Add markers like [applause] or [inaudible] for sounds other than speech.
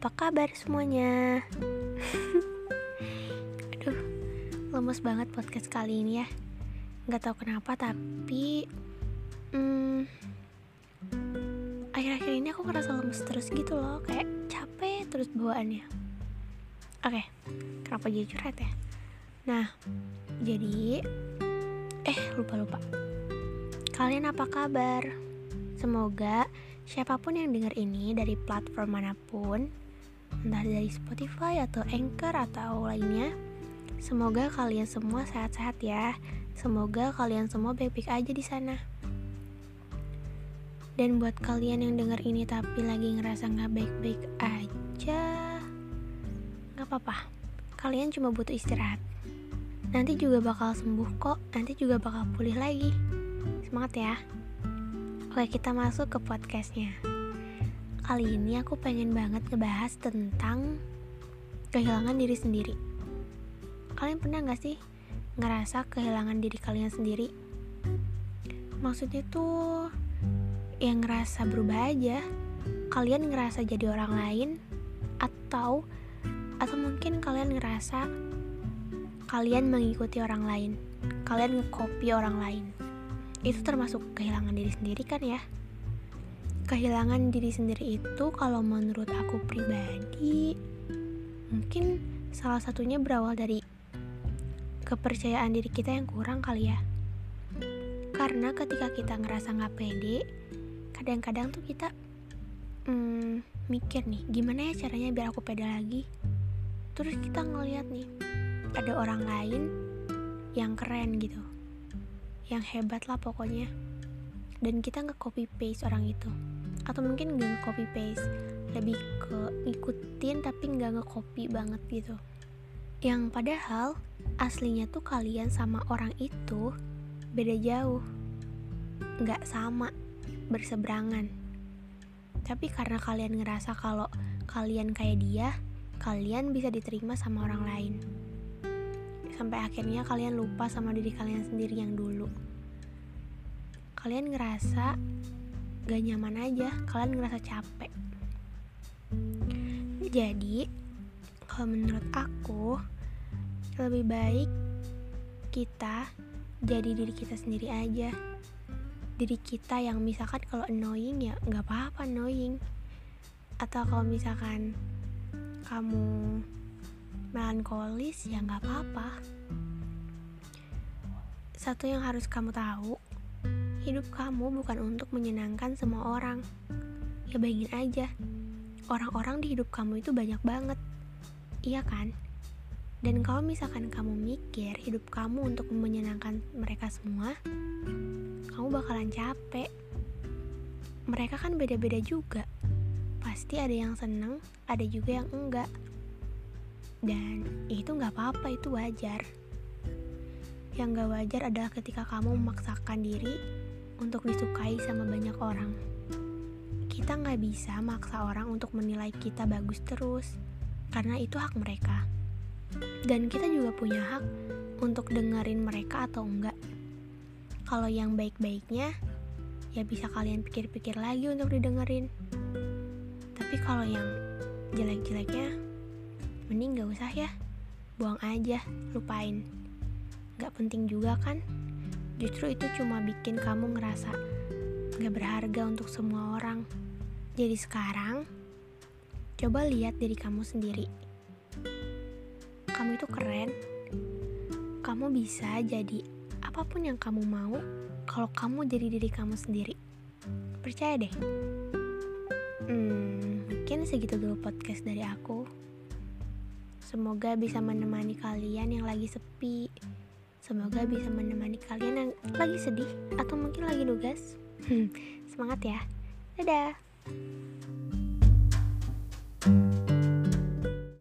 kabar semuanya? [laughs] Aduh, lemes banget podcast kali ini ya. Gak tau kenapa tapi hmm, akhir-akhir ini aku ngerasa lemes terus gitu loh, kayak capek terus bawaannya. Oke, kenapa jadi curhat ya? Nah, jadi eh lupa-lupa. Kalian apa kabar? Semoga siapa pun yang dengar ini dari platform mana pun, entah dari Spotify atau Anchor atau lainnya, semoga kalian semua sehat-sehat ya. Semoga kalian semua baik-baik aja di sana. Dan buat kalian yang dengar ini tapi lagi ngerasa nggak baik-baik aja, nggak apa-apa. Kalian cuma butuh istirahat. Nanti juga bakal sembuh kok. Nanti juga bakal pulih lagi. Semangat ya. Oke kita masuk ke podcastnya Kali ini aku pengen banget ngebahas tentang kehilangan diri sendiri. Kalian pernah gak sih ngerasa kehilangan diri kalian sendiri? Maksudnya tuh yang ngerasa berubah aja. Kalian ngerasa jadi orang lain Atau Atau mungkin kalian ngerasa Kalian mengikuti orang lain. Kalian ngekopi orang lain. Itu termasuk kehilangan diri sendiri kan ya kehilangan diri sendiri itu kalau menurut aku pribadi mungkin salah satunya berawal dari kepercayaan diri kita yang kurang kali ya. Karena ketika kita ngerasa nggak pede kadang-kadang tuh kita hmm, mikir nih gimana ya caranya biar aku pede lagi? Terus kita ngeliat nih ada orang lain yang keren gitu yang hebat lah pokoknya. Dan kita nggak copy paste orang itu atau mungkin nggak copy paste. Lebih ke ikutin tapi nggak nge-copy banget gitu. Yang padahal aslinya tuh kalian sama orang itu beda jauh. Nggak sama berseberangan. Tapi karena kalian ngerasa kalau kalian kayak dia kalian bisa diterima sama orang lain. Sampai akhirnya kalian lupa sama diri kalian sendiri yang dulu. Kalian ngerasa gak nyaman aja kalian ngerasa capek. Jadi kalau menurut aku lebih baik kita jadi diri kita sendiri aja. Diri kita yang misalkan kalau annoying ya nggak apa-apa annoying. Atau kalau misalkan kamu melankolis ya nggak apa-apa. Satu yang harus kamu tahu hidup kamu bukan untuk menyenangkan semua orang. Ya bayangin aja orang-orang di hidup kamu itu banyak banget. Iya kan? Dan kalau misalkan kamu mikir hidup kamu untuk menyenangkan mereka semua kamu bakalan capek. Mereka kan beda-beda juga. Pasti ada yang seneng ada juga yang enggak. Dan itu nggak apa-apa, itu wajar. Yang gak wajar adalah ketika kamu memaksakan diri untuk disukai sama banyak orang. Kita nggak bisa maksa orang untuk menilai kita bagus terus, karena itu hak mereka. Dan kita juga punya hak untuk dengerin mereka atau enggak. Kalau yang baik-baiknya, ya bisa kalian pikir-pikir lagi untuk didengerin. Tapi kalau yang jelek-jeleknya, mending gak usah ya buang aja lupain gak penting juga kan justru itu cuma bikin kamu ngerasa gak berharga untuk semua orang. Jadi sekarang coba lihat diri kamu sendiri. Kamu itu keren. Kamu bisa jadi apa pun yang kamu mau kalau kamu jadi diri kamu sendiri. Percaya deh. Hmm, mungkin segitu dulu podcast dari aku. Semoga bisa menemani kalian yang lagi sepi. Semoga bisa menemani kalian yang lagi sedih atau mungkin lagi nugas. Semangat ya. Dadah.